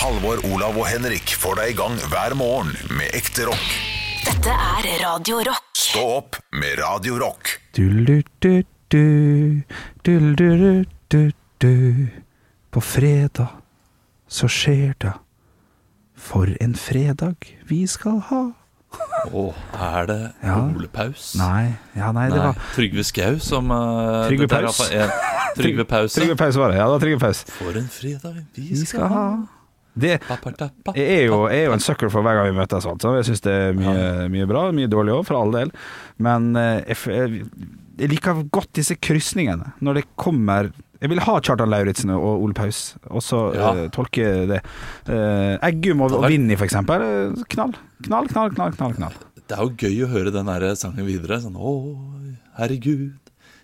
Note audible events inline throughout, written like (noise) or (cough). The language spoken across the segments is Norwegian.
Halvor, Olav og Henrik får deg i gang hver morgen med ekte rock. Dette er Radio Rock. Stå opp med Radio Rock. Du-du-du-du, du-du-du-du-du. På fredag så skjer det. For en fredag vi skal ha. Å, er det Ja. Ole Paus? Nei, ja, nei, det Nei, var Trygve Skau som uh, Trygve er Paus. (laughs) Trygve Paus. Trygve Paus var det. Ja, det var Trygve Paus. For en fredag vi Vi skal skal ha. Det, Jeg er, jo, jeg er jo en sucker for hver gang vi møtes. Altså. Jeg syns det er mye, mye bra, mye dårlig òg, for all del. Men eh, jeg, jeg, jeg liker godt disse krysningene. Når det kommer Jeg vil ha Kjartan Lauritzen og Ole Paus, og så Ja. uh, tolke det. Uh, Eggum og, og Vinni, for eksempel. eh, Knall. Knall, knall, knall. knall, knall. Det er jo gøy å høre den sangen videre. Sånn Å, herregud,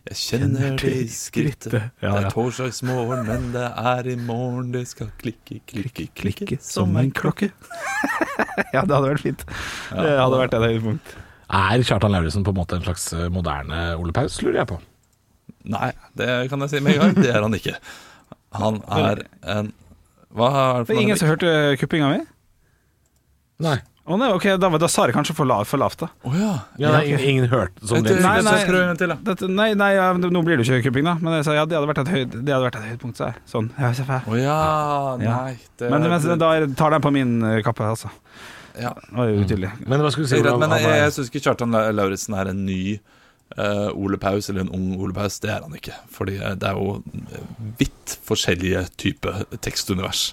jeg kjenner det i skrittet. Ja, Det ja. er torsdagsmorgen, men det er i morgen det skal klikke, klikke, klikke, Klikke som en klokke. (laughs) ja, det hadde vært fint. Det hadde vært et høydepunkt. Er Kjartan Lauritzen på en måte en slags eh, moderne Ole Paus, lurer jeg på. Nei, det kan jeg si med en gang. Det er han ikke. Han er en Hva er det Det for er ingen som hørte kuppinga mi? Nei. Å nei, ok, da, da sa jeg kanskje for, lav, for lavt, da. Oh, ja. Ja, nei, ingen, ingen hørte som det. Nei, Nei, da. Dette, nei, nei, ja, nå blir det jo ikke kupping, da. Men jeg sa ja, det hadde vært et, høyd, det hadde vært et høydepunkt, sa jeg. Sånn. Å ja. Ja. Nei. Det, Men, men da tar den på min eh, kappe, altså. ja. Det var jo utydelig. Men hva skulle du si? Er men jeg, jeg syns ikke Kjartan La- Lauritzen er en ny uh, Ole Paus eller en ung Ole Paus. Det er han ikke. Fordi eh, det er jo vidt forskjellige typer tekstunivers.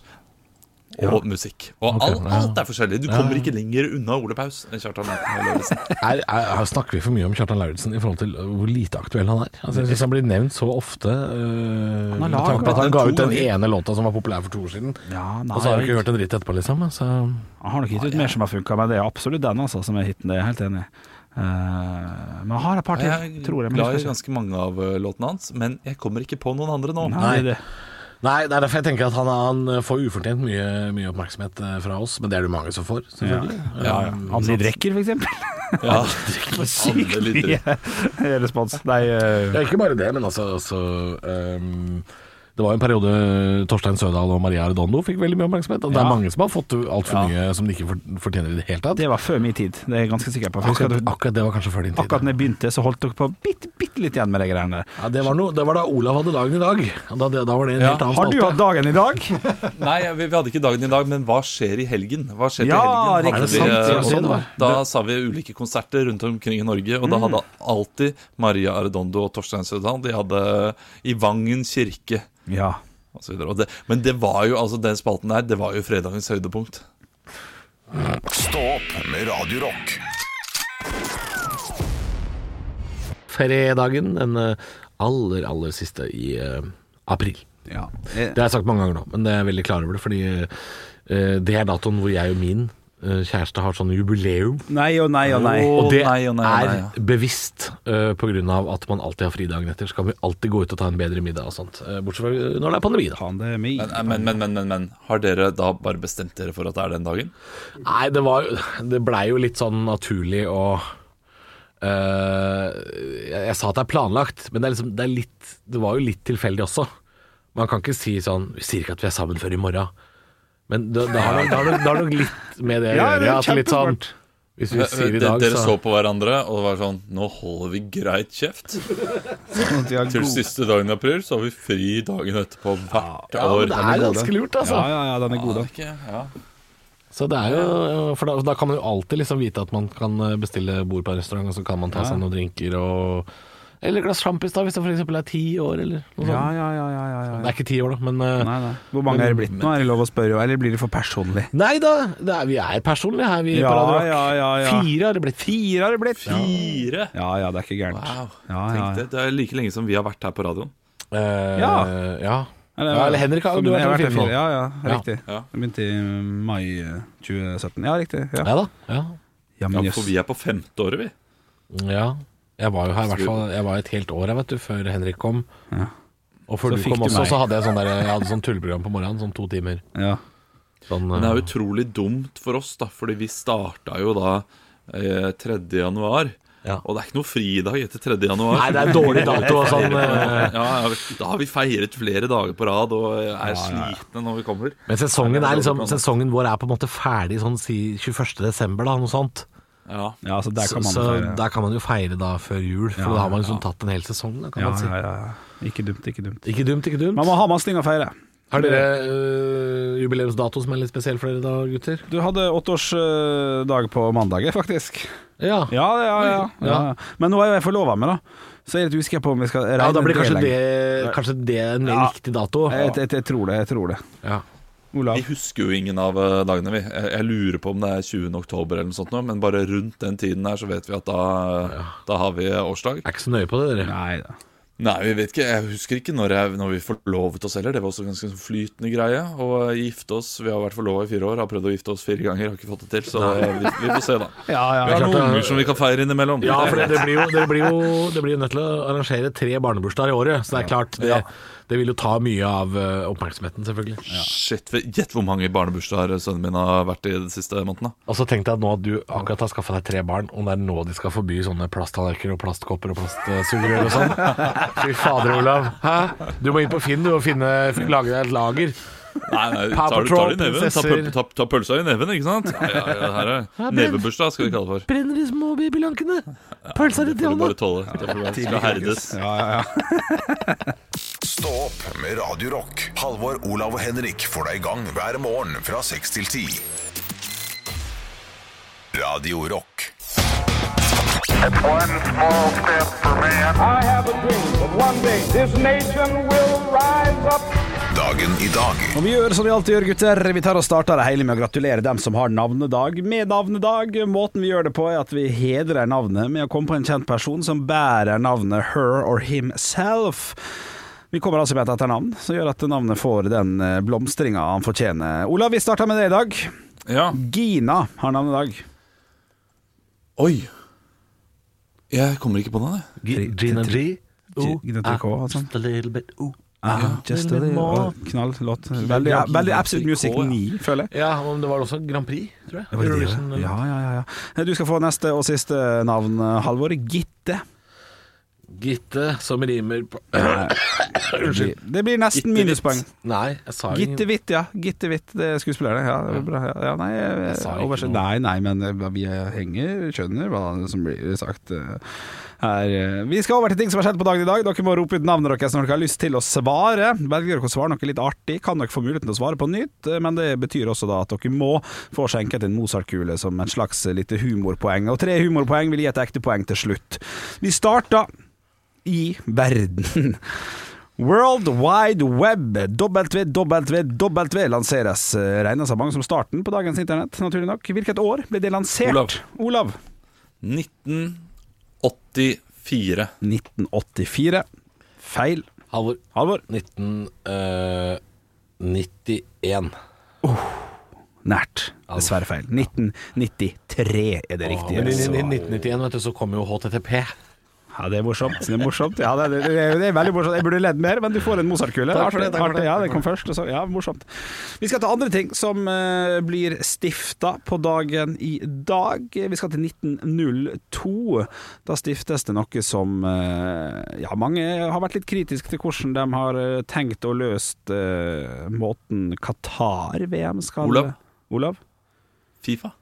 Og musikk. Og okay, alt, alt er forskjellig. Du kommer ikke lenger unna Ole Paus enn Kjartan Lauritzen. (laughs) er, er, her snakker vi for mye om Kjartan Lauritzen i forhold til hvor lite aktuell han er. Altså, jeg synes han blir nevnt så ofte. øh, han, lag, at han ga ut den ene låta som var populær for to år siden. Ja, nei, Og så har vi ikke hørt en dritt etterpå, liksom. Så. Han har nok gitt ut mer som har funka, men det er absolutt den altså, som er hiten. Det er jeg helt enig i. Uh, men han har et par til, Jeg er tror jeg. men glad i ganske mange av eh, låtene hans, men jeg kommer ikke på noen andre nå. Nei, det, Nei, det er derfor jeg tenker at han, han får ufortjent mye, mye oppmerksomhet eh, fra oss, men det er det mange som får, selvfølgelig. Ja, ja. Anni Drekker, for eksempel. (laughs) Ja, litt- mye respons. Nei, uh... Ja, ikke bare det, men altså, altså ehm, Det var en periode Torstein Sødal og Maria Redondo fikk veldig mye oppmerksomhet. Og det er mange som har fått altfor Ja. mye som de ikke fortjener i det hele tatt. det var før min tid, det er jeg ganske sikker på. Akkurat, at akkurat det var kanskje før din tid. Akkurat da jeg begynte, så holdt dere på bitte, bitte litt igjen med de greiene der. Ja, det, var noe, det var da Olav hadde dagen i dag. Da, det, da var det en Ja. helt annen Har du hatt dagen i dag? (laughs) (laughs) Nei, vi, vi hadde ikke dagen i dag, men hva skjer i helgen? Hva skjer til helgen? riktig. Vi, det sant? eh, sånn da sa vi ulike konserter rundt omkring i Norge, og da hadde alltid Maria Arredondo og Torstein Sødal De hadde i Vangen kirke Ja. og så. Og det, men det var jo, altså den spalten der, det var jo fredagens høydepunkt. Stå opp med Radiorock. Fredagen, den eh, aller, aller siste i uh, april. ja. Det har jeg sagt mange ganger nå, men det er jeg veldig klar over det. Fordi uh, det er datoen hvor jeg og min kjæreste har sånn jubileum. Nei og nei og nei. Og det nei, og nei, og nei, er ja. bevisst uh, pga. at man alltid har fri dagen etter. Så kan vi alltid gå ut og ta en bedre middag og sånt. Eh, bortsett fra når det er pandemi, da. Er meg. Men, men, men, men, men, men har dere da bare bestemt dere for at det er den dagen? Nei, det var Det blei jo litt sånn naturlig å uh, jeg, jeg sa at det er planlagt, men det er, liksom, det er litt Det var jo litt tilfeldig også. Man kan ikke si sånn Vi sier ikke at vi er sammen før i morgen. Men det, det, har, nok, det, har, nok, det har nok litt med det å Ja, det gjøre. At er litt sånn. Hvis vi sier i dag, dere så så på hverandre, og det var sånn Nå holder vi greit kjeft. Sånn Til siste dagen i april, så har vi fri dagen etterpå hvert ja, år. Det den er er ganske lurt, altså. Ja, ja, ja, den er god, da. Ja. Så det er jo For da, da kan man jo alltid liksom vite at man kan bestille bord på en restaurant, og så kan man ta seg noen drinker og Eller et glass sjampis, da, hvis det f.eks. er ti år, eller noe sånt. Ja, ja, ja, ja, ja, Det er ikke ti år, da, men eh, Nei, nei. Hvor mange er det blitt nå? Er det lov å spørre, eller blir det for personlig? Nei da, det er, vi er personlige her, vi Ja, på Radio Rock. ja, ja, ja. Fire har det blitt. Fire har det blitt. Fire! Ja, ja, det er ikke gærent. Wow. Ja, ja, Tenk det. Det er like lenge som vi har vært her på radioen. Eh, Ja. ja. Ja, eller Henrik har jeg vært her. Ja, ja, Ja. riktig. Ja. Begynte i mai eh, 2017. Ja, riktig. Ja, Ja da. Ja. ja men Ja, for vi er på femte året, vi. ja. Jeg var jo her i hvert fall Jeg var et helt år her, vet du, før Henrik kom. Ja. Og før Så du kom du også, så hadde jeg sånn der, Jeg hadde sånn tulleprogram på morgenen, sånn to timer. Ja. Sånn, Men det er eh, utrolig dumt for oss, da, fordi vi starta jo da eh, 3. januar. Ja. Og det er ikke noe fridag etter 3. januar. Nei, det er en dårlig dato og sånn. eh, Ja, ja, da har vi feiret flere dager på rad og er slitne når vi kommer. Men sesongen, er liksom, sesongen vår er på en måte ferdig sånn si 21. desember, da, noe sånt. Ja. Ja, så der kan man så feire. der kan man jo feire da før jul, for Ja, da har man ja. liksom tatt en hel sesong, da, kan Ja, man si. ja, ja. Ikke dumt, ikke dumt. Ikke dumt, ikke dumt. Man må ha masse ting å feire. Har dere øh, jubileumsdato som er litt spesiell for dere da, gutter? Du hadde åtteårsdag på mandag, faktisk. Ja. Ja, ja, ja, ja. Men nå er jo jeg forlova med, da. Så jeg er litt usikker på om vi skal regne Ja, da blir kanskje det, kanskje det en Ja. riktig dato. Jeg, jeg, jeg tror det. Jeg tror det. Ja. Olav? Vi husker jo ingen av eh, dagene, vi. Jeg, jeg lurer på om det er 20. oktober eller noe sånt, men bare rundt den tiden her så vet vi at da, da har vi årsdag. Er ikke så nøye på det, dere. Nei da. Nei, vi vet ikke. Jeg husker ikke når, jeg, når vi forlovet oss heller. Det var også ganske sånn flytende greie. Å gifte oss Vi har vært forlova i fire år, har prøvd å gifte oss fire ganger, har ikke fått det til. Så vi, vi får se, da. (laughs) Ja, ja. Vi har noen unger som vi kan feire innimellom. Ja, for det, det, blir jo, det, blir jo, det blir jo nødt til å arrangere tre barnebursdager i året, så det er klart det, Ja. Det vil jo ta mye av øh, oppmerksomheten, selvfølgelig. Shit, Gjett hvor mange barnebursdager sønnen min har vært i de siste månedene. Og så tenkte jeg at nå at du akkurat har skaffa deg tre barn, om det er nå de skal forby sånne plasttallerkener og plastkopper og plastsugerør og sånn. (laughs) Fy fader, Olav. Hæ? Du må inn på Finn du og finne, lage deg et lager. Nei, nei, tar, du- tar i neven. Ta, pøl- ta, ta pølsa i neven, ikke sant? Ja, ja, ja, her er Nevebursdag, skal vi kalle det for. Brenner de små babylankene? Pølsa di Det får du bare tåle. Det får du skal herdes. Ja, ja, ja. (laughs) Stå opp med Radio Rock. Halvor, Olav og Henrik får deg i gang hver morgen fra 6 til 10. Radio Rock. One small step for man. I have a dream that one day this nation will rise up. Dagen i dag. Og vi gjør som vi alltid gjør, gutter. Vi tar og starter det hele med å gratulere dem som har navnedag med navnedag. Måten vi gjør det på, er at vi hedrer navnet med å komme på en kjent person som bærer navnet her or himself. Vi kommer altså med et etternavn som gjør at navnet får den eh, blomstringa han fortjener. Olav, vi starter med det i dag. Ja. Gina har navnet i dag. Oi. Jeg kommer ikke på noe, G- Gina G. Gina G.K. og. Just a little bit. Ah, just a little more. Knall låt. Veldig, Ja, veldig Absolute Music G.K., 9, føler jeg. Ja, men det var også Grand Prix, tror jeg. Det var det, ja, ja, ja, ja. Du skal få neste og siste navn, Halvor. Gitte. Gitte, som rimer på (coughs) Unnskyld. Det blir nesten minuspoeng. Nei, jeg sa Gitte Witt, ja. Gitte Witt, det er skuespillerne. Ja, det er bra. Ja, nei, jeg, sa ikke noe. nei, nei, men eh, vi henger, skjønner hva som blir sagt eh, her. eh. Vi skal over til ting som har skjedd på dagen i dag. Dere må rope ut navnet deres når dere har lyst til å svare. Velger dere å svare noe litt artig, kan dere få muligheten til å svare på nytt, eh, men det betyr også da at dere må få skjenket en Mozart-kule som et slags lite humorpoeng. Og tre humorpoeng vil gi et ekte poeng til slutt. Vi starter i verden. (laughs) World Wide Web, WWW, lanseres. eh, Regnes av mange som starten på dagens internett, naturlig nok. Hvilket år ble det lansert? Olav. Olav. 1984. 1984. Feil. Halvor. Halvor. 1991. Nært. Dessverre feil. 1993 er det riktige. Men i Så- 1991 vet du, så kom jo HTTP. Ja, det er morsomt. Det er morsomt. Ja, det, er, det, er, det er veldig morsomt. Jeg burde ledd mer, men du får en Mozart-kule. Takk for det, takk for det. Ja, det kom først. Så, ja, morsomt. Vi skal til andre ting som uh, blir stifta på dagen i dag. Vi skal til 1902. Da stiftes det noe som uh, Ja, mange har vært litt kritiske til hvordan de har eh, tenkt og løst uh, måten Qatar-VM skal Olav. Olav? Fifa.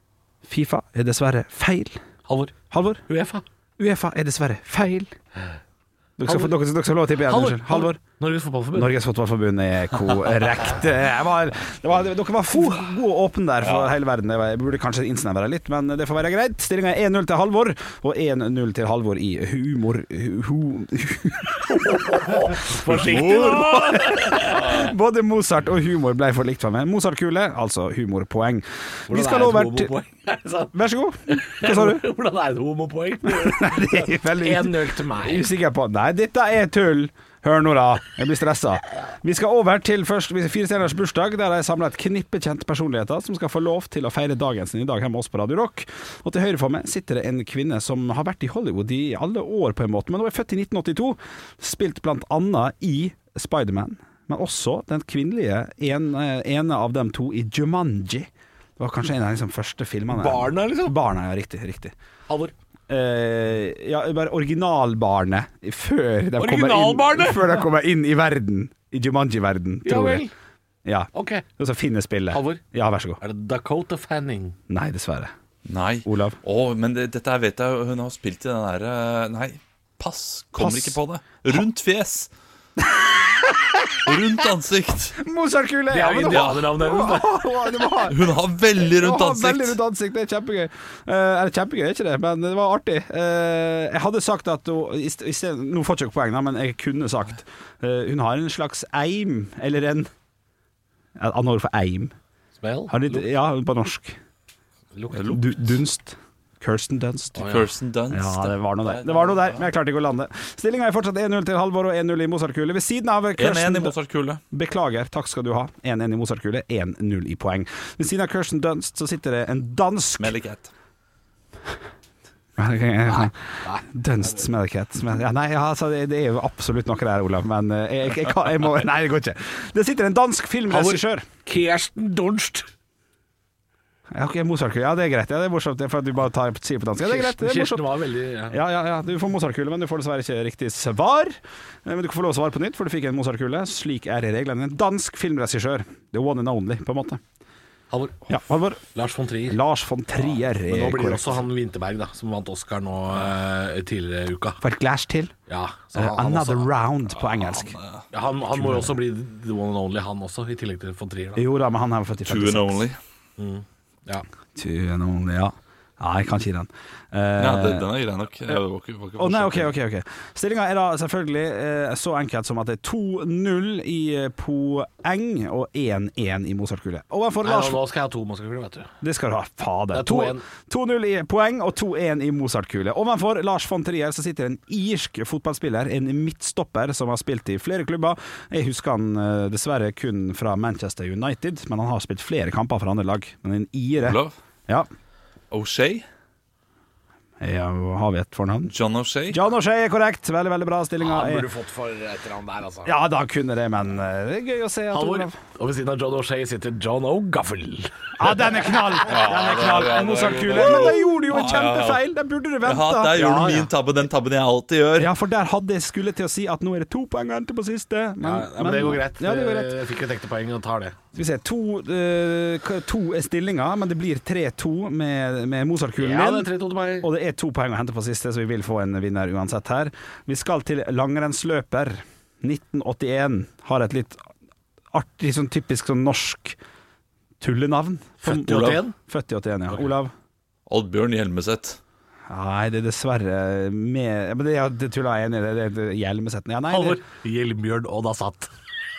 Fifa er dessverre feil. Halvor. Halvor? Uefa. Uefa er dessverre feil. Dere skal, få- dere, dere skal lov å tippe igjen. Halvor. Halvor. Norges Fotballforbund. Norges Fotballforbund er korrekt. (laughs) Jeg var, det var, dere var for gode og åpne der for hele verden. Jeg, burde kanskje innsnevre litt, men det får være greit. Stillinga er 1-0 til Halvor, og 1-0 til Halvor i humor... Hu, Forsiktig nå! (laughs) Både Mozart og humor ble for likt for meg. Mozart-kule, altså humorpoeng. Vi skal over til Vær så god. Hva sa du? (laughs) Hvordan er det homopoeng? (laughs) Det er veldig (laughs) 1-0 til meg. usikker på. Nei, dette er tull. Hør nå, da. Jeg blir stressa. Vi skal over til først Fire stjerners bursdag, der jeg samla et knippe kjente personligheter som skal få lov til å feire dagen sin i dag hjemme hos oss på Radio Rock. Og til høyre for meg sitter det en kvinne som har vært i Hollywood i alle år, på en måte. Men hun er født i 1982. Spilt blant annet i Spiderman, men også den kvinnelige en, ene av dem to i Jumanji. Det var kanskje en av de liksom, første filmene Barna, liksom? Barna, ja. Riktig. riktig. Halvor. eh, Ja, bare originalbarnet før de kommer inn, Originalbarnet? før de kommer inn i verden. I Jumanji-verden, tror vel. jeg. Ja. Ok. Og så finner spillet. Halvor? Ja, vær så god. Er det Dakota Fanning? Nei, dessverre. Nei. Olav? Å, men det, dette her vet jeg Hun har spilt i den derre Nei, pass. Kommer Pass. ikke på det. Rundt fjes. (laughs) Rundt ansikt. Mozartkule! Det er jo indianernavnet hennes. Hun har veldig rundt ansikt. Veldig rundt ansikt, det er kjempegøy. Eh, eller kjempegøy, er ikke det, men det var artig. Uh, jeg hadde sagt at hun i st- i stedet- Nå får jeg ikke poeng, da, men jeg kunne sagt uh, Hun har en slags eim, eller en ja, annet ord for eim. Smell? Litt, ja, på norsk. Lukt. Du, dunst. Kirsten Dunst. Kirsten Dunst. Ja, det var noe der. Det var noe der, men jeg klarte ikke å lande. Stillinga er fortsatt 1-0 til Halvor og 1-0 i Mozartkule. Ved siden av 1-1 i Mozart-kule. Beklager, takk skal du ha. 1-1 i Mozartkule, 1-0 i poeng. Ved siden av Kirsten Dunst så sitter det en dansk Smelly cat. Dunst Smellicat Ja, nei, altså, det, det er jo absolutt noe der, Olav, men eh, jeg, jeg, jeg, jeg må (laughs) Nei, det går ikke. Det sitter en dansk filmregissør. Kirsten Dunst. Ja, ok, Mozartkule. Ja, det er greit. Ja, det er morsomt, for at du bare tar, sier på dansk. Ja, det er greit. Det er Kirsten morsomt. var veldig ja. Ja, ja, ja, du får Mozartkule, men du får dessverre ikke riktig svar. Eh, Men du kan få lov å svare på nytt, for du fikk en Mozartkule. Slik er reglene. En dansk filmregissør. The one and only, på en måte. Halvor. Ja, Halvor. Lars von Trier. Lars von Trier Men nå blir det også han Winterberg, da, som vant Oscar nå eh, tidligere i uka. For et glass til. Ja, så Eh, han, han, Another også, round på engelsk. ja, han, han må jo også bli the one and only, han også, i tillegg til von Trier. Da. Jo da, men han er født i Two and 56. only. Ja. Two noen, ja. Ja, jeg kan ikke gi den. Uh, Ja, det, den er grei nok. Nei, ok, ok, ok Stillinga er da selvfølgelig uh, så enkelt som at det er 2-0 i eh, poeng og 1-1 i Mozartkule. Overfor Nei, Lars nå, skal jeg ha to Mozart-kuler, vet du. Det skal du ha, fader. Det er 2-1. 2-0 i poeng og 2-1 i Mozartkule. Overfor Lars von Trier så sitter en irsk fotballspiller, en midtstopper som har spilt i flere klubber. Jeg husker han uh, dessverre kun fra Manchester United, men han har spilt flere kamper for andre lag. Men en ire Olav? Ja, Osei ja har vi et fornavn? John O'Shea? John O'Shea er korrekt. Veldig, veldig bra. Stillinga Han er burde fått for et eller annet der, altså. Ja, da kunne det, men eh, det er gøy å se at Halvor. Og ved siden av John O'Shea sitter John O'Gaffel. Ja, den er knall! (laughs) Den er knall. ja, ja, Mozartkule. ja, ja. Men da gjorde du jo en Ja, ja, ja. kjempefeil! Den burde du Ja, der gjorde du min tabbe, den tabben jeg alltid gjør. Ja, for der hadde jeg skulle til å si at nå er det to poeng å hente på siste. Men, Ja, men det går greit. Ja, det går greit. Jeg fikk et ekte poeng og tar det. Skal vi se, to, uh, to er stillinga, men det blir 3-2 med, med Mozart-kulen Ja, det er 3-2 til meg. Og det er to poeng å hente på siste, så vi vil få en vinner uansett her. Vi skal til langrennsløper. 1981 har et litt artig, sånn typisk sånn norsk tullenavn. Født i 81? Født i 81, ja. Olav? Oddbjørn Hjelmeset. Nei, det er dessverre med ja, Men det, ja, det tuller jeg enig i. Det, det er Hjelmeset. Ja, nei, Halvor. det, Hjelmbjørn Odd Asat.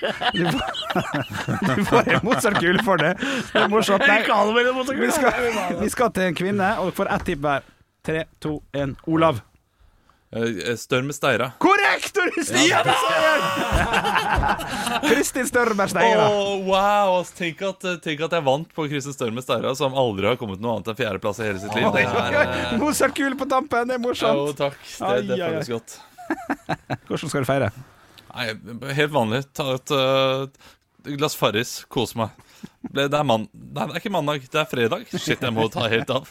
(laughs) du får en Mozart-kule for det. Det er morsomt. Nei, vi, skal, vi skal til en kvinne, og får ett tipp hver. Tre, to, én. Olav. Eh, Størme Steira. Korrekt! Seieren! (laughs) Kristin Størme Steira. Oh, wow! Tenk at, tenk at jeg vant på Kristin Størme Steira, som aldri har kommet noe annet enn fjerdeplass i hele sitt liv. Det er, eh, Mozart-kule på tampen, det er jo, morsomt. takk. Det, det føles godt. (laughs) Hvordan skal du feire? Nei, helt vanlig. Ta et uh, glass Farris. Kose meg. Det det er. Nei, det er ikke mandag, det er fredag. Shit, jeg må ta helt av.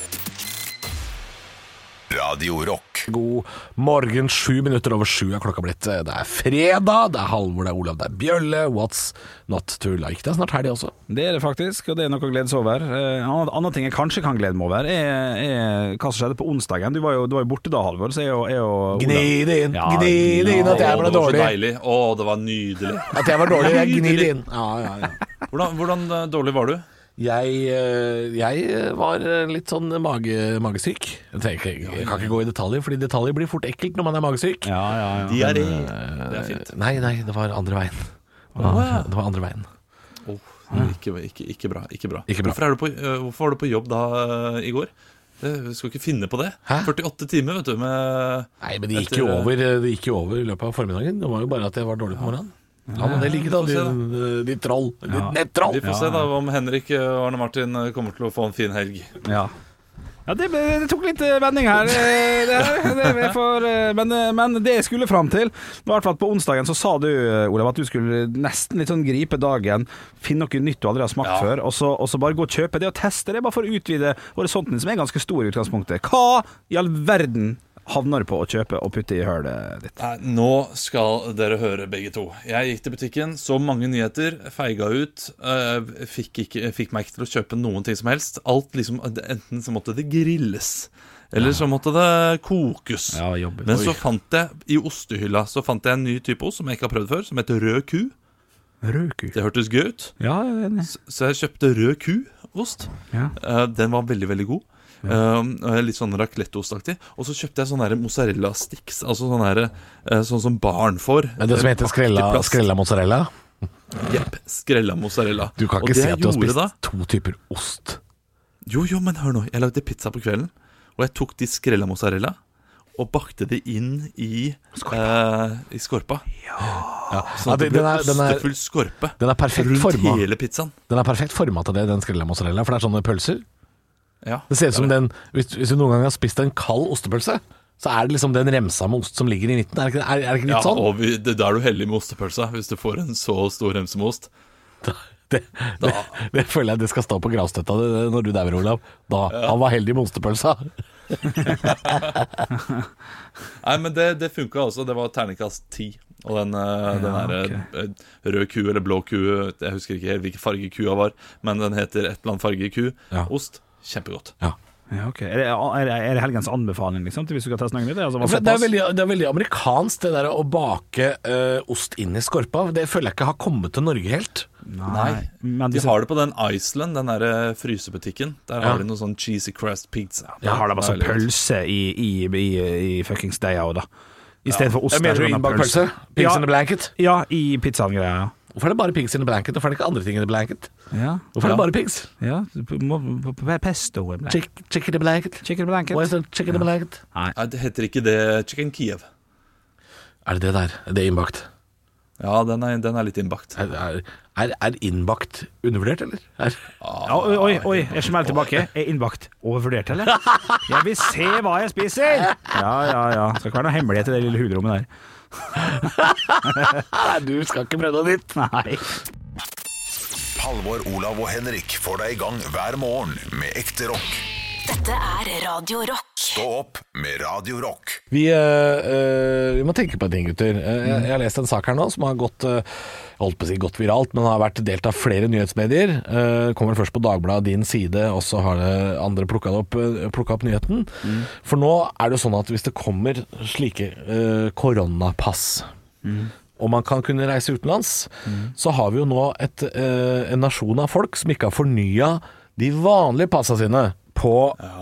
Radio Rock. God morgen, sju minutter over sju er klokka blitt. Det er fredag, det er Halvor, det er Olav, det er Bjølle. What's not to like? Det er snart helg også. Det er det faktisk, og det er noe å glede seg over. Eh, En annen ting jeg kanskje kan glede meg over, er, er hva som skjedde på onsdagen. Du var jo, du var jo borte da, Halvor, så jeg og, jeg og Gni det inn, Ja, gni det inn at jeg Å, ble det var så dårlig. deilig. Å, det var nydelig. At jeg var dårlig, jeg (laughs) gnir det inn. Ja, ja, ja. Hvordan, hvordan eh, dårlig var du? Jeg, eh, jeg var eh, litt sånn mage, magesyk. Jeg, tenker, jeg kan ikke gå i detaljer, fordi detaljer blir fort ekkelt når man er magesyk. Ja, ja, ja. Diaré. Det er fint. Nei, nei, det var andre veien. Det var, det var andre veien. Oh, ikke, ikke, ikke bra. Ikke bra. Ikke bra. Hvorfor, er du på, hvorfor var du på jobb da i går? Det, vi skal ikke finne på det. Hæ? 48 timer, vet du, med Nei, men det gikk, Etter, eh, over, det gikk jo over i løpet av formiddagen. Det var jo bare at jeg var dårlig på morgenen. Ja, men det ligger da, se, ditt di troll. Ditt nettroll. Vi får se da om Henrik og Arne Martin øh, kommer til å få en fin helg. ja. Ja, det, det tok litt eh, vending her. Eh, Det, det, eh, men, eh, men det jeg skulle fram til, var i hvert fall at på onsdagen så sa du, eh, Olav, at du skulle nesten litt sånn gripe dagen, finne noe nytt du aldri har smakt Ja. før, og så, og så bare gå og kjøpe det og teste det, bare for å utvide horisonten, som er ganske stor i utgangspunktet. Hva i all verden havner du på å kjøpe og putte i hølet ditt? Nei, nå skal dere høre begge to. Jeg gikk til butikken, så mange nyheter, feiga ut. øh, fikk, ikke, fikk meg ikke til å kjøpe noen ting som helst. Alt liksom, Enten så måtte det grilles, eller så måtte det kokes. Ja. Men så fant jeg i ostehylla Så fant jeg en ny type ost som jeg ikke har prøvd før, som heter rød ku. Rød ku. Det hørtes gøy ut. Ja, enig. Så jeg kjøpte rød ku-ost. Ja. Eh, den var veldig, veldig god. Um, litt sånn raclette-ostaktig. Og så kjøpte jeg sånn der mozzarella sticks. Altså sånn her, eh, Sånn som barn får. Men det som heter skrella, skrella mozzarella Jepp. Skrella mozzarella. Du kan ikke si at du har spist da- to typer ost. Jo, jo, men hør nå. Jeg lagde pizza på kvelden. Og jeg tok de skrella mozzarella og bakte det inn i skorpa. i skorpa. Ja. sånn Ja, at det ble den ostefull skorpe Den er perfekt rundt forma. hele pizzaen. Den er perfekt forma til det, den skrella mozzarella, for det er sånne pølser. Ja. Det ser ut som den hvis, hvis du noen gang har spist en kald ostepølse, så er det liksom den remsa med ost som ligger i midten. Er det ikke, er, er det ikke Ja, litt sånn? og vi, det, Da er du heldig med ostepølsa, hvis du får en så stor remse med ost. Det, det, det føler jeg det skal stå på gravstøtta når du dauer, Olav. Da, Han var heldig med ostepølsa. (laughs) Nei, men det, det funka også. Det var terningkast ti. Og den, eh, den Ja, der eh, rød ku eller blå ku, jeg husker ikke helt hvilken farge kua var, men den heter et eller annet farge ku. Ja. Ost. Kjempegodt. Ja. Ja, okay. Er det, er, det, er det helgens anbefaling, liksom, til hvis du skal teste noe nytt? Altså, det, er veldig, det er veldig amerikansk, det der å bake eh, ost inn i skorpa. Det føler jeg ikke har kommet til Norge helt. Nei. Men De har det på den Iceland, den der eh, frysebutikken. Der Ja. har de noe sånn cheesy crust pizza. der har de altså Det pølse i, i, i, i fuckings deia òg, da. I stedet for ost. Jeg mener du innbakt pølse? Pigs Ja. in a blanket? Ja, i pizzaen-greia. Ja. Hvorfor er det bare pigs in the blanket? Hvorfor er det ikke andre ting in the blanket? Ja. Hvorfor er det bare pigs? ja. Pesto blank. Chick, chicken in the blanket? Chicken blanket. Why is it chicken in the blanket? Nei, det heter ikke det Chicken Kiev. Er det det der? Det Er innbakt? Ja, den er, den er litt innbakt. Er, er, er, er innbakt undervurdert, eller? Er, Ja, oi, oi, oi, jeg smeller tilbake. Er innbakt overvurdert, eller? Jeg vil se hva jeg spiser! Ja, ja, ja. Det Skal ikke være noe hemmelighet i det lille hulrommet der. Du skal ikke prøve noe nytt. Nei. Halvor, Olav og Henrik får deg i gang hver morgen med ekte rock. Dette er Radio Rock. Stå opp med Radio Rock. Vi, eh, eh, vi må tenke på en ting, gutter. Eh, jeg, jeg har lest en sak her nå som har gått jeg holdt på å si gått viralt, men har vært delt av flere nyhetsmedier. Eh, kommer først på Dagbladet, din side, og så har det andre plukka opp, eh, opp nyheten. For nå er det jo sånn at hvis det kommer slike eh, koronapass og man kan kunne reise utenlands, så har vi jo nå et, en nasjon av folk som ikke har fornya de vanlige passa sine på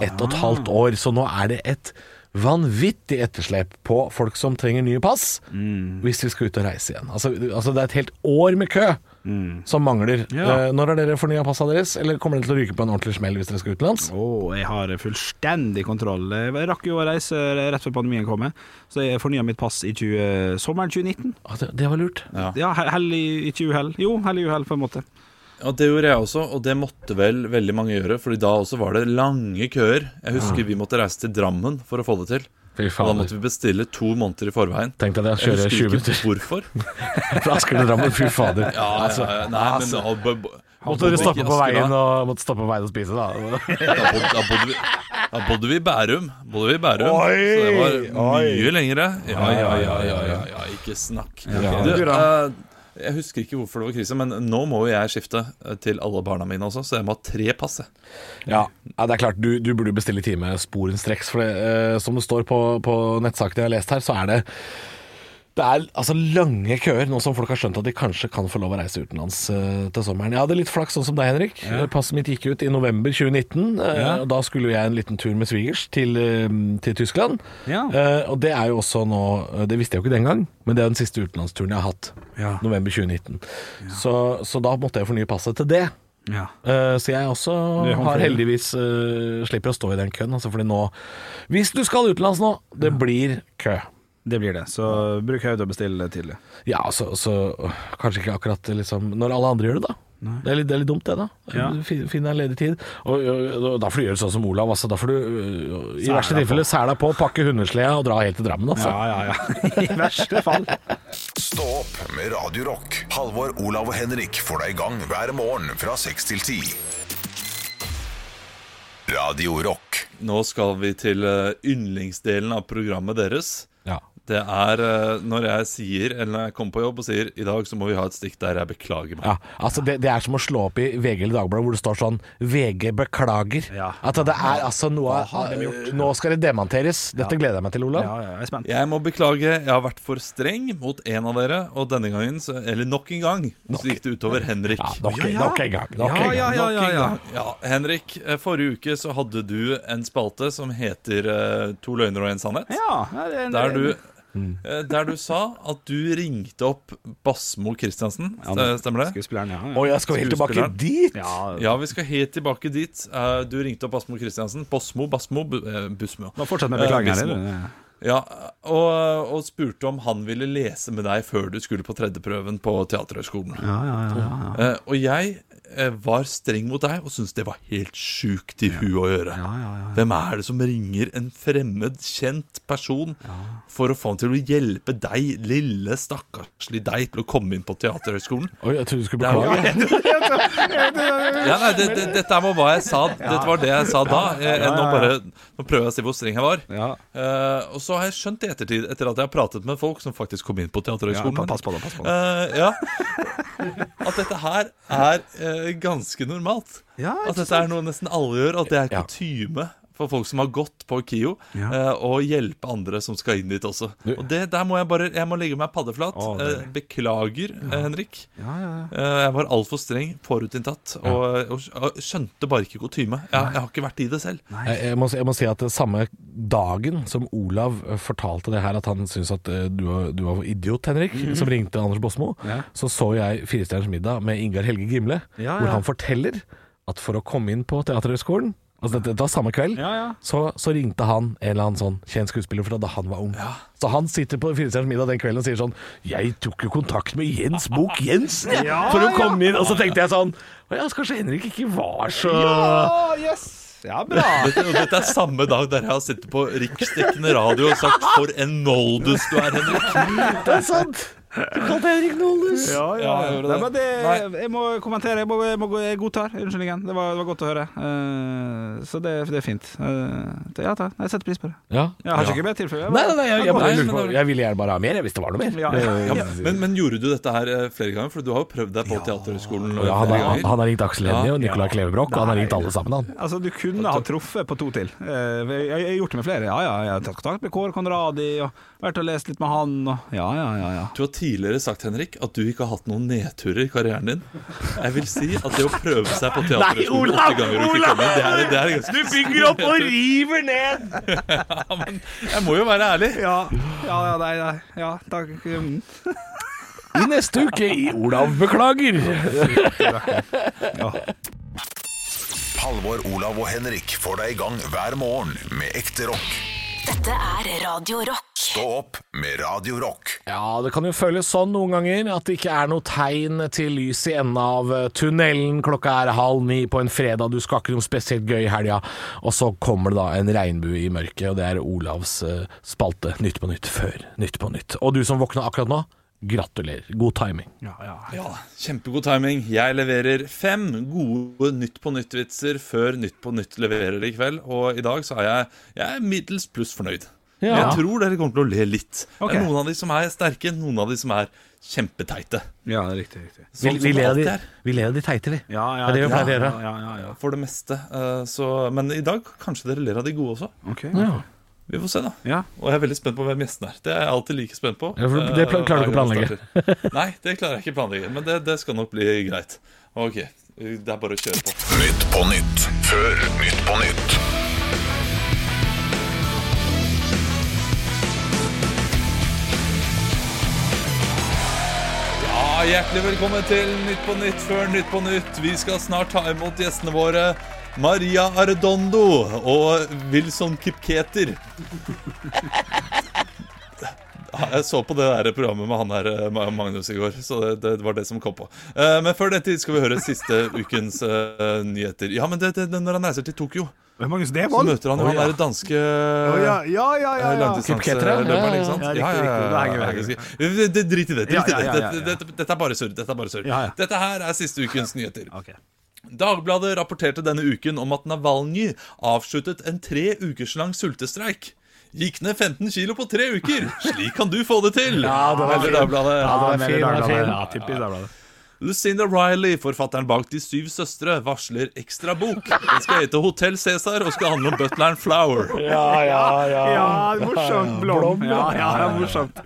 ett og et halvt år. Så nå er det et vanvittig etterslep på folk som trenger nye pass hvis vi skal ut og reise igjen. Altså, altså det er et helt år med kø som mangler. Ja. Eh, når har dere fornya passa deres, eller kommer dere til å ryke på en ordentlig smell hvis dere skal utenlands? Oh, jeg har fullstendig kontroll. Jeg rakk jo å reise rett før pandemien kom, så jeg fornya mitt pass i 20, sommeren 2019. Ah, det, det var lurt. Ja. Ja, hell i, ikke uhell. Jo, hell i uhell, på en måte. Ja, Det gjorde jeg også, og det måtte vel veldig mange gjøre. Fordi da også var det lange køer. Jeg husker vi måtte reise til Drammen for å få det til. Da måtte vi bestille to måneder i forveien. Tenk deg det, å kjøre 20 husker ikke minutter hvorfor. fra Asker til Drammen. Fy fader. Ja, Altså, ja, ja, nei, men da, bo- bo- Måtte dere stoppe på veien og, måtte stoppe på veien og spise, da? (laughs) Da bodde, da, bodde vi, da bodde vi i Bærum. Bodde vi i Bærum Oi, så det var oi. mye lengre. Ja, ja, ja, ja, ja, ikke snakk. Ja. Du, uh, jeg husker ikke hvorfor det var krise, men nå må jo jeg skifte eh, til alle barna mine også, så jeg må ha tre pass. Ja, det er klart. Du, du burde bestille time sporenstreks. For det, eh, som det står på, på nettsakene jeg har lest her, så er det det er altså lange køer, nå som folk har skjønt at de kanskje kan få lov å reise utenlands uh, til sommeren. Jeg hadde litt flaks sånn som deg, Henrik. Passet mitt gikk ut i november 2019. Uh, Ja. og Da skulle jeg en liten tur med svigers til, uh, til Tyskland. Ja. Eh, og det er jo også nå eh, Det visste jeg jo ikke den gang, men det er den siste utenlandsturen jeg har hatt. Ja. November 2019. Så, så da måtte jeg fornye passet til det. Ja. Eh, så jeg også har heldigvis eh, slipper å stå i den køen. Altså fordi nå Hvis du skal utenlands nå, det blir kø. Det blir det. Så bruk hodet og bestill tidlig. Ja, så, så øh, kanskje ikke akkurat liksom Når alle andre gjør det, da. Det er, litt, det er litt dumt, det, da. Ja. Finn deg en ledig tid. Og, og, og Da får du gjøre sånn som Olav. Altså. Da får du øh, i verste deg tilfelle sæla på, pakke hundesleda og dra helt til Drammen. Altså. Ja, ja, ja. (laughs) I verste fall. Stå opp med Radio Rock. Halvor, Olav og Henrik får deg i gang hver morgen fra 6 til 10. Radio Rock. Nå skal vi til eh, yndlingsdelen av programmet deres. Ja. Det er eh, når jeg sier, eller når jeg kommer på jobb og sier I dag så må vi ha et stikk der jeg beklager meg. Ja, altså det, det er som å slå opp i VG eller Dagbladet hvor det står sånn 'VG beklager'. Ja. At det er altså noe har de gjort? Nå skal det demonteres. Dette gleder jeg meg til, Olav. Ja, ja, jeg er spent. Jeg må beklage, jeg har vært for streng mot en av dere, og denne gangen, så, eller nok en gang, så gikk det utover Henrik. Ja, nok, Ja, ja. nok en gang. Nok Ja, en gang. ja, ja, ja, ja. ja. Henrik, eh, forrige uke så hadde du en spalte som heter uh, To løgner og en sannhet. Ja, det er en- Der du, eh, der du sa at du ringte opp Basmo Christiansen. Stemmer det? Skuespilleren, ja. Og jeg skal helt tilbake dit. ja. Ja, vi skal helt tilbake dit. Eh, Du ringte opp Basmo Christiansen. Bosmo, Basmo, eh, Busmo. Nå fortsett med beklagingen her Ja, og, og spurte om han ville lese med deg før du skulle på tredjeprøven på Teaterhøgskolen. Ja, ja, ja, ja. Eh, og jeg var streng mot deg og syntes det var helt sjukt i huet å gjøre. Ja, ja, ja. Hvem er det som ringer en fremmed, kjent person for å få han til å hjelpe deg, lille, stakkarslig deg, til å komme inn på Teaterhøgskolen? Oi, jeg trodde du skulle beklage. (laughs) Ja, det, det, dette var hva jeg sa. Dette var det jeg sa da. Jeg, nå, bare, nå prøver jeg å si hvor streng jeg var. Ja. Eh, og så har jeg skjønt i ettertid, etter at jeg har pratet med folk som faktisk kom inn på Ja, Teaterhøgskolen pass på det, pass på det. Eh, ja. At dette her er eh, ganske normalt. Ja, At dette er noe nesten alle gjør, at det er kutyme for folk som har gått på KIO, Ja. uh, og hjelpe andre som skal inn dit også. Du- Og det, der må jeg bare Jeg må legge meg paddeflat. Å, Eh, beklager, ja. Henrik. Ja, ja, ja. Eh, jeg var altfor streng, forutinntatt, og, og, og skjønte bare ikke kutyme. Jeg, jeg har ikke vært i det selv. Jeg, jeg, må, jeg må si at det samme dagen som Olav eh, fortalte det her, at han syntes at eh, du, var- du var idiot, Henrik, som ringte Anders Bosmo, Ja. så så jeg Firestjerners middag med Ingar Helge Gimle, Ja, hvor han forteller at for å komme inn på Teaterhøgskolen Altså det, det var samme kveld. Ja, ja. Så, så ringte han en eller annen sånn kjent skuespiller fra da han var ung. Så han sitter på Firestjerners middag den kvelden og sier sånn 'Jeg tok jo kontakt med Jens bok Jensen jeg, Ja, for å ja. komme inn.' Og så tenkte jeg sånn Å ja, så kanskje Henrik ikke var så Ja, yes! Ja, bra. (laughs) Dette, dette er samme dag der jeg har sittet på riksdekkende radio og sagt 'for en noldus du er', Henrik. Det er sant! Du kalte Henrik Noldus. Ja, ja, jeg gjorde Nei, men det, Nei. jeg må kommentere. Jeg, må, jeg, må, jeg godtar unnskyldningen. Det var, det var godt å høre. Uh, så det, det er fint. Uh, det- ja, ta. jeg setter pris på det. Ja. Jeg har ikke mer tilfelle. Nei, nei, nei, jeg, jeg, på Jeg ville gjerne bare ha mer, hvis det var noe mer. Ja, ja, Ja, men, men gjorde du dette her eh, flere ganger? For du har jo prøvd deg på Teaterhøgskolen Ja, han, har, han har ringt Aksel Hennie og Nicolai Klevebrok, og han har ringt alle sammen, han. Altså, du kunne ha truffet på to til. Eh, jeg, jeg har gjort det med flere. Ja, ja, jeg har tatt kontakt med Kåre Konradi, og vært og lest litt med han. Og, ja, ja, ja, ja. Du tidligere sagt Henrik, at du ikke har hatt noen nedturer i karrieren din. Jeg vil si at det å prøve seg på Teaterhøgskolen åtte ganger og ikke komme det er, det er ganske Du bygger opp og river ned! (laughs) ja, men Jeg må jo være ærlig. Ja, ja, ja, nei, nei. Ja, takk. Mm. I neste uke i Olav beklager. Ja. Halvor, Olav og Henrik får deg i gang hver morgen med ekte rock. Dette er Radio Rock. Stå opp med Radio Rock. Ja, det kan jo føles sånn noen ganger at det ikke er noe tegn til lys i enden av eh, tunnelen. Klokka er halv ni på en fredag, du skal ikke noe spesielt gøy i helga. Og så kommer det da en regnbue i mørket, og det er Olavs eh, spalte Nytt på nytt før Nytt på nytt. Og du som våkna akkurat nå, gratulerer. God timing. Ja, ja. Ja, Kjempegod timing. Jeg leverer fem gode Nytt på nytt-vitser før Nytt på nytt leverer i kveld. Og i dag så er jeg, jeg er middels pluss fornøyd. Ja. Jeg tror dere kommer til å le litt. Okay. Det er noen av de som er sterke, noen av de som er kjempeteite. ja det er riktig. riktig. Vi, Sånn vi, som ler de, vi ler av de teite, vi. Ja, ja, Det er det vi pleier å gjøre. Ja, ja, ja. For det meste. Eh, Så, men i dag kanskje dere ler av de gode også. Okay. Ja. Vi får se, da. Ja. Og jeg er veldig spent på hvem gjesten er. Det er jeg alltid like spent på. Ja, for det eh, klarer du ikke å planlegge. Nei, det klarer jeg ikke å planlegge. Men det, det skal nok bli greit. Ok, det er bare å kjøre på. Nytt på nytt før Nytt på nytt. Hjertelig velkommen til Nytt på Nytt før Nytt på Nytt. Vi skal snart ta imot gjestene våre. Maria Arredondo og Wilson Kipketer. Jeg så på det der programmet med han eh, Magnus i går, så det, det var det som kom på. Eh, Men før den tid skal vi høre siste ukens uh, nyheter. Ja, men det, det, når han reiser til Tokyo, Magnus så møter han jo han der danske Å, ja, ja, ja, ja, ja. Langdistanseløperen, Ja, ja, ikke sant? ja. Ja, det- Drit i det. Drit i det. ja, ja, ja. Dette, er bare surr. Dette er bare surr. Ja, ja. Dette her er siste ukens nyheter. Okay. Dagbladet rapporterte denne uken om at Navalny avsluttet en tre ukers lang sultestreik. Gikk ned 15 kilo på tre uker! Slik kan du få det til! Ja, det var. Dagbladet. Ja, det var fin, det var fin. Ja, typisk Dagbladet. Lucinda Riley, forfatteren bak De syv søstre, varsler ekstra bok. Den skal hete Hotell Cæsar og skal handle om butleren Flower. Ja, ja, ja. Ja, morsomt. Blom. Ja, ja, ja, morsomt.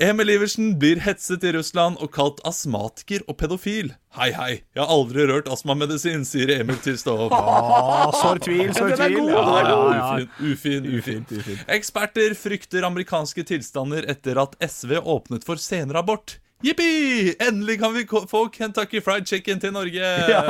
Emil Iversen blir hetset i Russland og kalt astmatiker og pedofil. Hei, hei, jeg har aldri rørt astmamedisin, sier Emil til Stå opp. Å, sår tvil, sår er tvil. Ja, den er ja, god. ja. Ufin, ufin, ufin. Eksperter frykter amerikanske tilstander etter at SV åpnet for senere-abort. Jippi! Endelig kan vi få Kentucky Fried Chicken til Norge! Ja,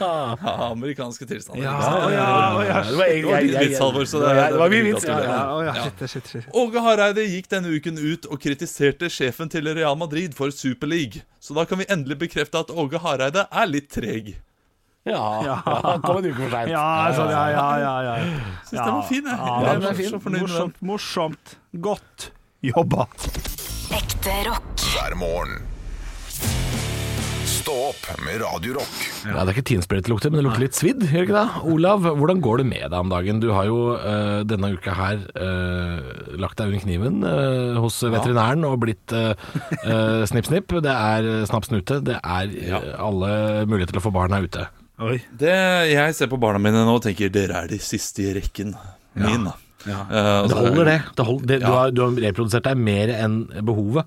ja amerikanske tilstander. Ja, ja, ja, ja. Det var, din vits, Halvor, så det- det var min vits. Ja, ja. Ja. Åge Hareide gikk denne uken ut og kritiserte sjefen til Real Madrid for Superleague. Så da kan vi endelig bekrefte at Åge Hareide er litt treg. Ja, ja. Kom en uke for seint. Ja, sånn, ja, ja, ja, ja. Syns den var fin, jeg. Ja, jeg den er fin. så fornøyd med den. Morsomt, morsomt. Godt jobba. Ekte rock. hver morgen. Stå opp med Radio Rock. Ja, Det er ikke Teen Spirit det lukter, men det lukter litt svidd. gjør det ikke det? Olav, hvordan går det med deg om dagen? Du har jo eh, denne uka her eh, lagt deg under kniven eh, hos veterinæren og blitt uh, snipp, snipp. Det er eh, snapp, snute. Det er alle muligheter til å få barn her ute. Oi. Det, jeg ser på barna mine nå og tenker dere er de siste i rekken min. da. Ja. Eh, Det holder, det. det, holder, det du, har, du har reprodusert deg mer enn behovet.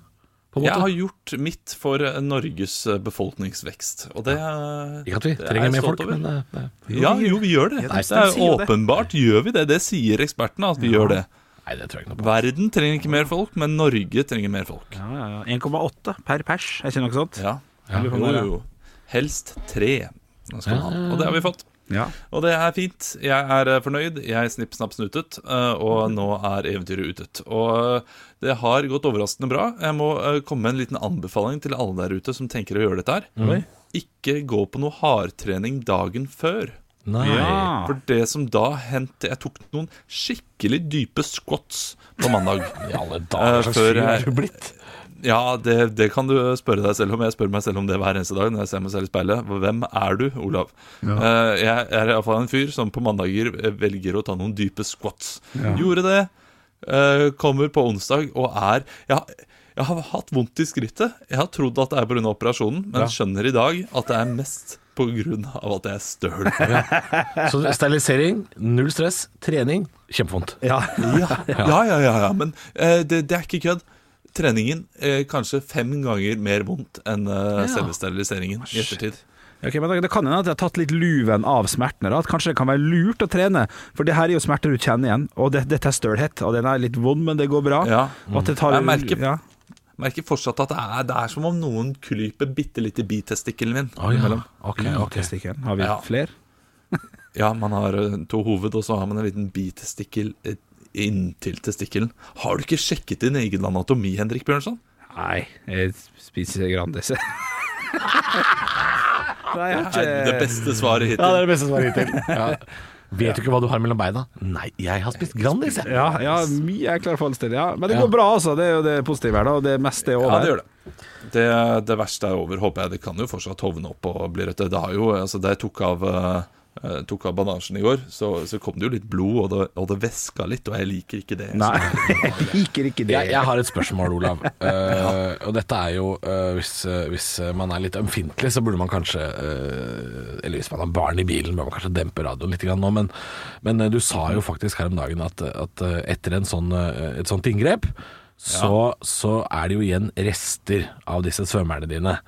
På en Jeg har gjort mitt for eh, Norges eh, befolkningsvekst, og det, ja. Ikke at vi er trenger mer folk, over. men eh, jo, Ja, jo, vi gjør det. Ja, det de er det. Åpenbart gjør vi det. Det sier ekspertene, at vi gjør det. Nei, det tror jeg ikke noe på. Verden trenger ikke mer folk, men Norge trenger mer folk. Ja, ja, ja. 1,8 per pers, er ikke noe sånt? Ja, Ja, jo, jo. Helst tre. skal man ha. Og det har vi fått. Ja. Og det er fint. Jeg er eh, fornøyd. Jeg snipp, snapp, snutet, eh, og nå er eventyret utet. Og eh, det har gått overraskende bra. Jeg må komme med en liten anbefaling til alle der ute som tenker å gjøre dette her. Mm. Ikke gå på noe hardtrening dagen før. Nei. Ja. For det som da hendte Jeg tok noen skikkelig dype squats på mandag. I alle dager, så sur før fyr jeg- du blitt? Ja, det, det kan du spørre deg selv om. Jeg spør meg selv om det hver eneste dag når jeg ser meg selv i speilet. Hvem er du, Olav? Eh, jeg er iallfall en fyr som på mandager eh, velger å ta noen dype squats. Gjorde det. eh, kommer på onsdag og er jeg, har- jeg har hatt vondt i skrittet. Jeg har trodd at det er pga. operasjonen, men skjønner i dag at det er mest pga. at jeg er støl. (laughs) Så sterilisering, null stress, trening, kjempevondt. Ja. (laughs) Ja, ja, ja, ja, ja. men det, det er ikke kødd. Treningen eh, kanskje fem ganger mer vondt enn eh, selve steriliseringen i ettertid. Okay, men Det kan hende at jeg har tatt litt luven av smertene. Da. At kanskje det kan være lurt å trene. For det her er jo smerter du kjenner igjen. Og det, dette er stølhet. Og den er litt vond, men det går bra. Ja. Og at det tar, Jeg merker- ja. Merker fortsatt at det er, det er som om noen klyper bitte litt i bitestikkelen min. Oh, ja. okay, Ok, ok. Har vi Ja. flere? Ja, man har eh, to hoved, og så har man en liten bitestikkel eh, inntil testikkelen. Har du ikke sjekket din egen anatomi, Henrik Bjørnson? Nei, jeg spiser Grandis. (laughs) Nei, jeg har Det er det ikke beste svaret Ja, det er det beste svaret hittil. (laughs) Ja. Vet du ikke hva du har mellom beina? Nei, jeg har spist Grandis, ja, ja, mye er seg til. Ja. Men det Ja. går bra, altså. Det er jo det positive her, da. Og det meste er over. Ja, det gjør det. det. Det verste er over, håper jeg. Det kan jo fortsatt hovne opp og bli rødt. Det har jo, altså det tok av, eh, eh, tok av bandasjen i går, så, så kom det jo litt blod, og det, og det væska litt, og jeg liker ikke det. Nei, (laughs) jeg liker ikke det. Jeg, jeg har et spørsmål, Olav. Eh, og dette er jo uh, hvis, hvis man er litt ømfintlig, så burde man kanskje eh, Eller hvis man har barn i bilen, bør man kanskje dempe radioen litt grann nå. Men, men du sa jo faktisk her om dagen at, at etter en sånn, et sånt inngrep, så, så er det jo igjen rester av disse svømmerne dine.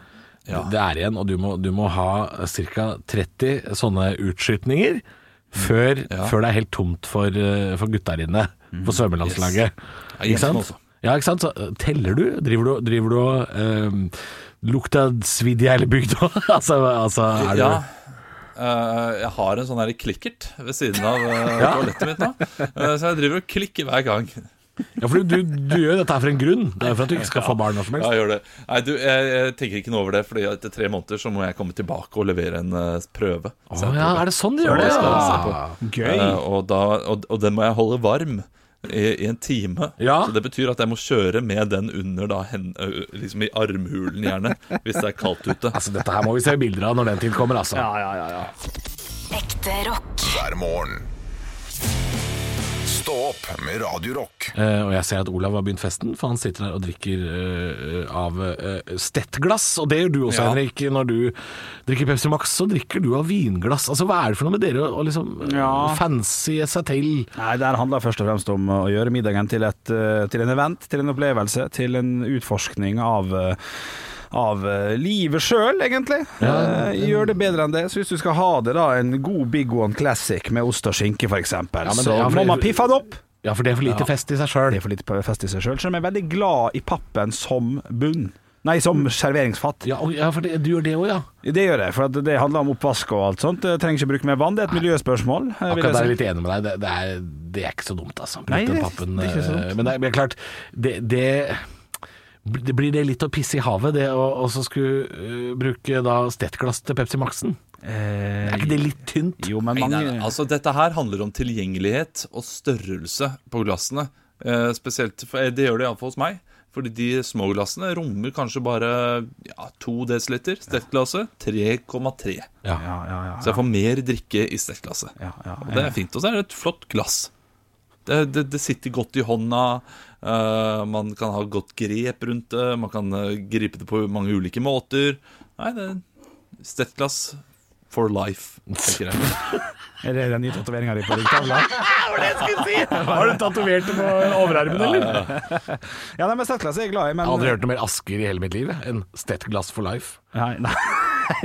Ja. Det er igjen, og du må, du må ha ca. 30 sånne utskytninger før, Ja. før det er helt tomt for, eh, for gutta dine, på svømmelandslaget. Yes. Ikke sant? Ja, ikke sant? Så uh, teller du? Driver du, driver du og eh, lukter svidd i hele bygda? (laughs) altså, altså, er du Ja. Eh, jeg har en sånn her klikkert ved siden av uh, Ja. toalettet mitt nå. Uh, så jeg driver og klikker hver gang. Ja, for du, du gjør dette her for en grunn. Det er jo for at du ikke skal få barn når som Ja, helst. gjør det. Nei, du, jeg, jeg tenker ikke noe over det, Fordi etter tre måneder så må jeg komme tilbake og levere en uh, prøve. Å ja, er det sånn de gjør det jeg Ja. Gøy. Uh, og, da, og, og den må jeg holde varm i, i en time. Ja. Så det betyr at jeg må kjøre med den under da, hen, liksom i armhulen, gjerne, hvis det er kaldt ute. Altså, dette her må vi se bilder av når den tid kommer, altså. Ekte rock. hver morgen. Stå opp med Radio Rock. Eh, og jeg ser at Olav har begynt festen, for han sitter der og drikker eh, av eh, stettglass. Og det gjør du også, Ja. Henrik. Når du drikker Pepsi Max, så drikker du av vinglass. Altså, Hva er det for noe med dere å å liksom eh, Ja. fancy seg til? Nei, Det her handler først og fremst om å gjøre middagen til, et, eh, til en event, til en opplevelse, til en utforskning av eh, av eh, livet sjøl, egentlig. Ja. Eh, gjør det bedre enn det. Så hvis du skal ha det, da, en god Big One Classic med ost og skinke, f.eks., ja, det- så ja, må man piffe det opp. Ja, for det er for lite fest i seg sjøl. Det er for lite fest i seg sjøl. Så jeg er veldig glad i pappen som bunn. Nei, som serveringsfat. Ja, ja, for det, du gjør det òg, ja. Det gjør jeg, for at det handler om oppvask og alt sånt. Jeg trenger ikke bruke mer vann, det er et miljøspørsmål. eh, Akkurat der er jeg litt enig med deg. Det, det, er, det er ikke så dumt, altså. Nei, det- er ikke så dumt. Men det, er- men klart, det blir det litt å pisse i havet, det å også skulle eh, bruke da stettglass til Pepsi Max-en? Eh, Er ikke det litt tynt? Jo, men mange nei, nei. Altså, dette her handler om tilgjengelighet og størrelse på glassene. Eh, spesielt, for Det gjør det iallfall hos meg. Fordi de små glassene rommer kanskje bare ja, 2 dl. Stettglasset 3,3. Ja. Ja, ja, ja. Så jeg får mer drikke i stettglasset. ja, ja, Og det er fint. Og så er det et flott glass. Det, det, det sitter godt i hånda. Eh, man kan ha godt grep rundt det. Man kan eh, gripe det på mange ulike måter. Nei, det er stettglass for life, tenker jeg. (laughs) Er det den nye tatoveringa di på ryggtavla? Har du tatovert det på overarmen, eller? Ja, nei, men stettglass er jeg glad i, men Jeg har aldri hørt noe mer Asker i hele mitt liv enn stettglass for life. Nei, nei. (laughs)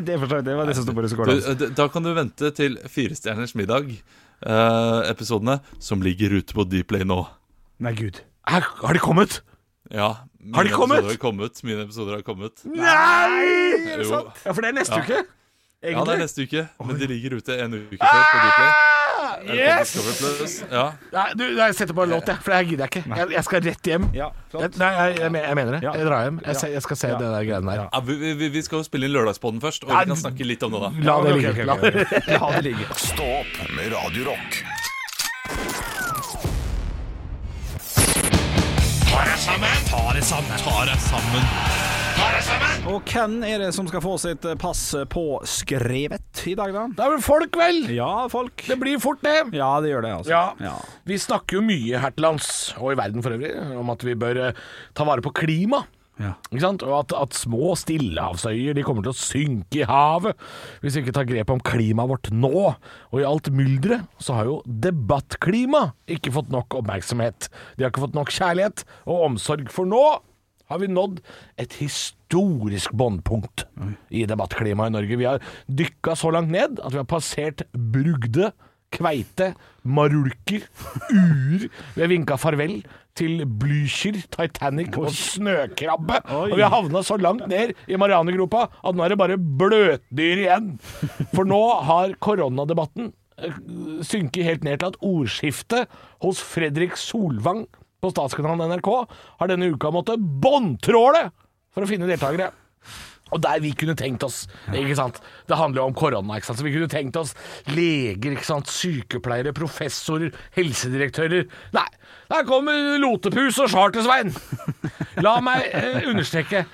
Det, for så vidt- det var det som sto på russekåla. eh, da kan du vente til Firestjerners middag-episodene, som ligger ute på Dplay nå. Nei, gud. Har de kommet? Ja, mine Har de kommet? episoder har kommet? Mine episoder har kommet. Nei! Er det sant? Ja, for det er neste Ja. uke. Ja, det er neste uke, men de ligger ute en uke før på Dplay. Yes! Ja. Nei, du, jeg setter på en låt, jeg, for det her gidder jeg ikke. Jeg, jeg skal rett hjem. Ja, Jeg, nei, jeg, jeg, jeg mener det. Ja. Jeg drar hjem. Jeg, jeg skal se Ja. det der greiene der. Ja, vi, vi, vi skal jo spille inn Lørdagspodden først, og vi kan snakke litt om det da. La det ligge. (laughs) La det ligge. ok, med La det- det Ta Stå sammen! med Radio Rock. Og hvem er det som skal få sitt pass påskrevet i dag, da? Det er vel folk, vel? Ja, folk. Det blir fort, det. Ja, det gjør det, altså. Ja. Ja. Vi snakker jo mye her til lands, og i verden for øvrig, om at vi bør eh, ta vare på klima. Ja. Og at, at små stillehavsøyer de kommer til å synke i havet hvis vi ikke tar grep om klimaet vårt nå. Og i alt mylderet så har jo debattklima ikke fått nok oppmerksomhet. De har ikke fått nok kjærlighet og omsorg, for nå har vi nådd et historisk båndpunkt i debattklimaet i Norge. Vi har dykka så langt ned at vi har passert brugde, kveite, marulker, uer. Vi har vinka farvel til Blücher, Titanic og snøkrabbe. Og vi har havna så langt ned i Marianegropa at nå er det bare bløtdyr igjen. For nå har koronadebatten eh, synket helt ned til at ordskiftet hos Fredrik Solvang på statskanalen NRK har denne uka måttet båndtråle for å finne deltakere. Og der vi kunne tenkt oss ikke sant? Det handler jo om korona. ikke sant? Så Vi kunne tenkt oss leger, ikke sant? sykepleiere, professorer, helsedirektører. Nei, der kommer Lotepus og Charter-Svein. La meg eh, understreke.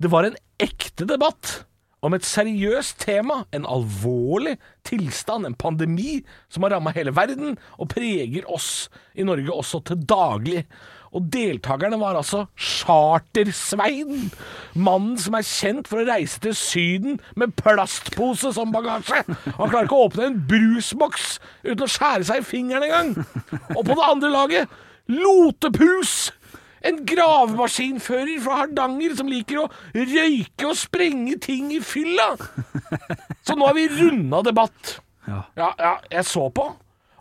Det var en ekte debatt om et seriøst tema, en alvorlig tilstand, en pandemi som har ramma hele verden og preger oss i Norge også til daglig. Og deltakerne var altså Charter-Svein, mannen som er kjent for å reise til Syden med plastpose som bagasje. Han klarer ikke å åpne en brusboks uten å skjære seg i fingeren engang. Og på det andre laget, Lotepus! En gravemaskinfører fra Hardanger som liker å røyke og sprenge ting i fylla. Så nå har vi runda debatt. Ja. Ja, ja, jeg så på,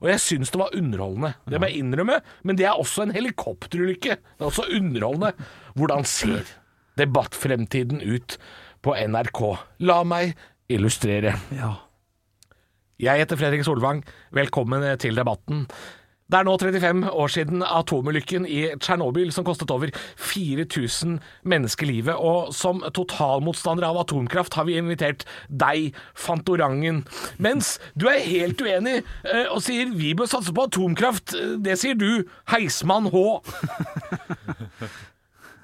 og jeg syns det var underholdende. Det må jeg innrømme, men det er også en helikopterulykke. Det er også underholdende. Hvordan ser debattfremtiden ut på NRK? La meg illustrere. Ja. Jeg heter Fredrik Solvang. Velkommen til debatten. Det er nå 35 år siden atomulykken i Tsjernobyl som kostet over 4000 mennesker livet, og som totalmotstander av atomkraft har vi invitert deg, Fantorangen. Mens du er helt uenig eh, og sier vi bør satse på atomkraft. Det sier du, Heismann H. (laughs)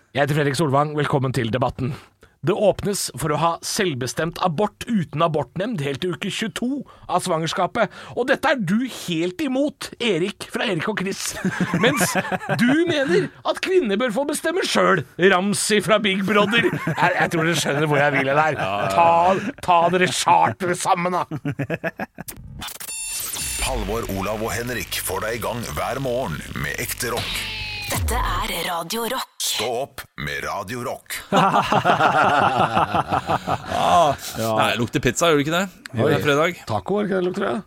Jeg heter Fredrik Solvang, velkommen til debatten. Det åpnes for å ha selvbestemt abort uten abortnemnd helt til uke 22 av svangerskapet. Og dette er du helt imot, Erik fra Erik og Chris. Mens du mener at kvinner bør få bestemme sjøl. Ramsi fra Big Brother. Jeg, jeg tror dere skjønner hvor jeg vil hen her. Ta, ta dere charter sammen, da. Halvor, Olav og Henrik får deg i gang hver morgen med ekte rock. Dette er Radio Rock. Stå opp med Radio Rock. (laughs) Nei, det lukter pizza, gjør det ikke det? Det er fredag. Taco, var ikke det det lukter? Ja?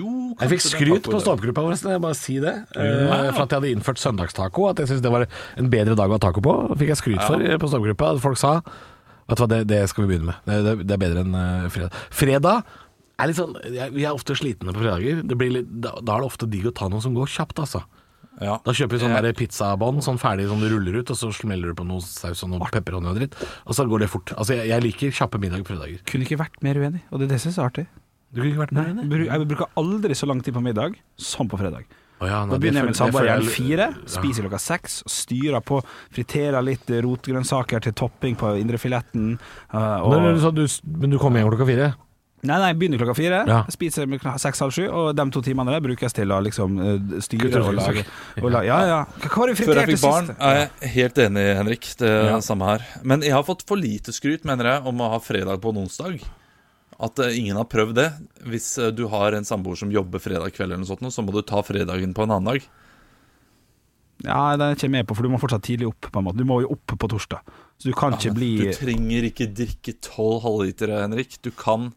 Jo, Jeg fikk det skryt på ståpegruppa vår, jeg bare si det. eh, For at jeg hadde innført søndagstaco. At jeg syntes det var en bedre dag å ha taco på. Fikk jeg skryt for eh, på ståpegruppa. Folk sa Vet du hva, det, det skal vi begynne med. Det, det, det er bedre enn uh, fredag. Fredag er litt sånn Vi er ofte slitne på fredager. Det blir litt, da, da er det ofte digg å ta noe som går kjapt, altså. Ja. Da kjøper vi sånn der pizzabånd, sånn ferdig som du ruller ut, og så smeller du på noe saus og noe pepperoni og dritt. Og så går det fort. Altså, jeg, jeg liker kjappe middag på fredager. Kunne ikke vært mer uenig, og det er det som er så artig. Du kunne ikke vært mer uenig? Jeg bruker aldri så lang tid på middag som på fredag. Oh ja, nei, Da begynner jeg med samboer føler fire, Ja. spiser klokka seks, styrer på, friterer litt rotgrønnsaker til topping på indrefiletten. Uh, men, Men, du sa du, men du kom hjem klokka fire? Nei, nei, begynner klokka fire, Ja. spiser seks-halv sju, og de to timene der brukes til å liksom uh, styre og lage, og lage Ja, ja. Hva har du Før jeg fikk barn, er jeg helt enig, Henrik. Det er Ja. samme her. Men jeg har fått for lite skryt, mener jeg, om å ha fredag på en onsdag. At eh, ingen har prøvd det. Hvis eh, du har en samboer som jobber fredag kveld, eller noe sånt, så må du ta fredagen på en annen dag. Ja, den er jeg ikke med på, for du må fortsatt tidlig opp. på en måte Du må jo opp på torsdag. Så du kan ikke bli Du trenger ikke drikke tolv halvlitere, Henrik. Du kan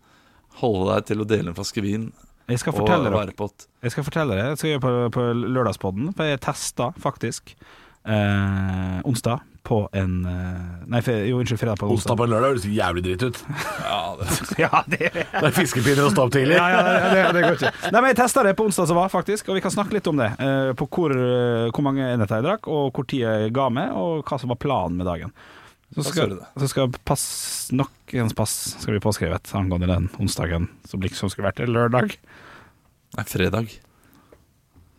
holde deg til å dele en flaske vin Jeg skal og fortelle dere være på et Jeg skal fortelle det. Jeg skal gjøre på, på lørdagspodden. For jeg testa faktisk eh, onsdag på en eh, Nei, jo, unnskyld, fredag på en Onsdag på en lørdag høres jævlig dritt ut. (laughs) Ja, det, (laughs) Ja, det Det er fiskepinner å stå opp tidlig. ja, ja, det, det går ikke. Nei, men Jeg testa det på onsdag som var, faktisk, og vi kan snakke litt om det. eh, på hvor, eh, hvor mange enheter jeg drakk, og hvor tid jeg ga meg, og hva som var planen med dagen. Så skal, så skal pass, noens pass skal bli påskrevet angående den onsdagen som liksom skulle vært en lørdag. Nei, fredag.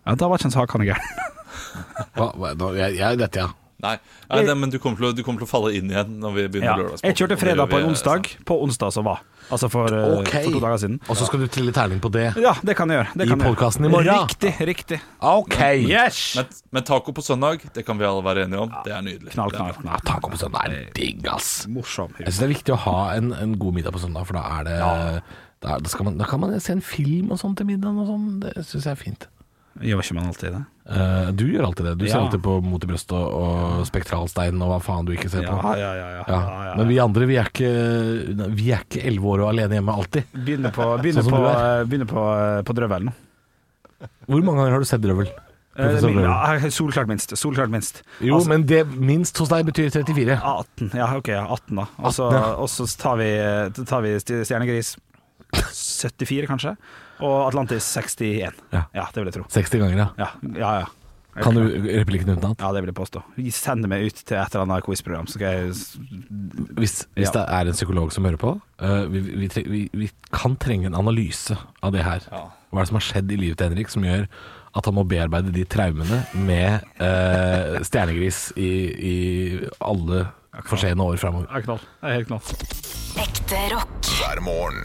Ja, Da var ikke en sak han er gæren. Hva, hva, nå, jeg, jeg, dette, ja. Nei, nei det, men du kommer, til å, du kommer til å falle inn igjen når vi begynner Ja. lørdagspodden. Jeg kjørte fredag på en onsdag, på onsdag som var. Altså for, okay. For to dager siden. Og så skal du trille terning på det. Ja, det kan jeg gjøre. Det I podkasten podcasten i morgen. Riktig, riktig. Ok. Yes! Men, men taco på søndag, det kan vi alle være enige om. Det er nydelig. Knall, knall, knall. Ja, taco på søndag er digg, ass. Morsom. Jeg syns det er viktig å ha en, en god middag på søndag, for da er det da, er, da, skal man, da kan man se en film og sånn til middagen og sånn. Det syns jeg er fint. Gjør ikke man alltid det? Uh, du gjør alltid det. Du ser alltid på Mot i brøstet og, og Spektralstein og hva faen du ikke ser på. Ja, ja, ja. ja, Ja. ja, ja. Men vi andre, vi er ikke Vi er ikke elleve år og alene hjemme alltid. Begynner på, (laughs) begynner Sånn på, eh, begynner på, eh, på drøvel nå. Hvor mange ganger har du sett Drøvel? Ja, solklart minst. Solklart minst. Jo, Altså- men det minst hos deg betyr 34. 18. Ja, ok, 18 da. Og så ja. tar vi, tar vi Stjernegris (laughs) 74, kanskje. Og Atlantis 61. Ja. det vil jeg tro. 60 ganger, ja. Ja, ja. ja. Kan du replikken utenat? Ja, det vil jeg påstå. Send meg ut til et eller annet quizprogram, så skal jeg Hvis, hvis Ja. det er en psykolog som hører på, uh, vi, vi, tre- vi, vi kan trenge en analyse av det her. Hva er det som har skjedd i livet til Henrik som gjør at han må bearbeide de traumene med uh, stjernegris i, i alle forseende år framover. Ja, knall. Det er helt knall. Ekte rock. hver morgen.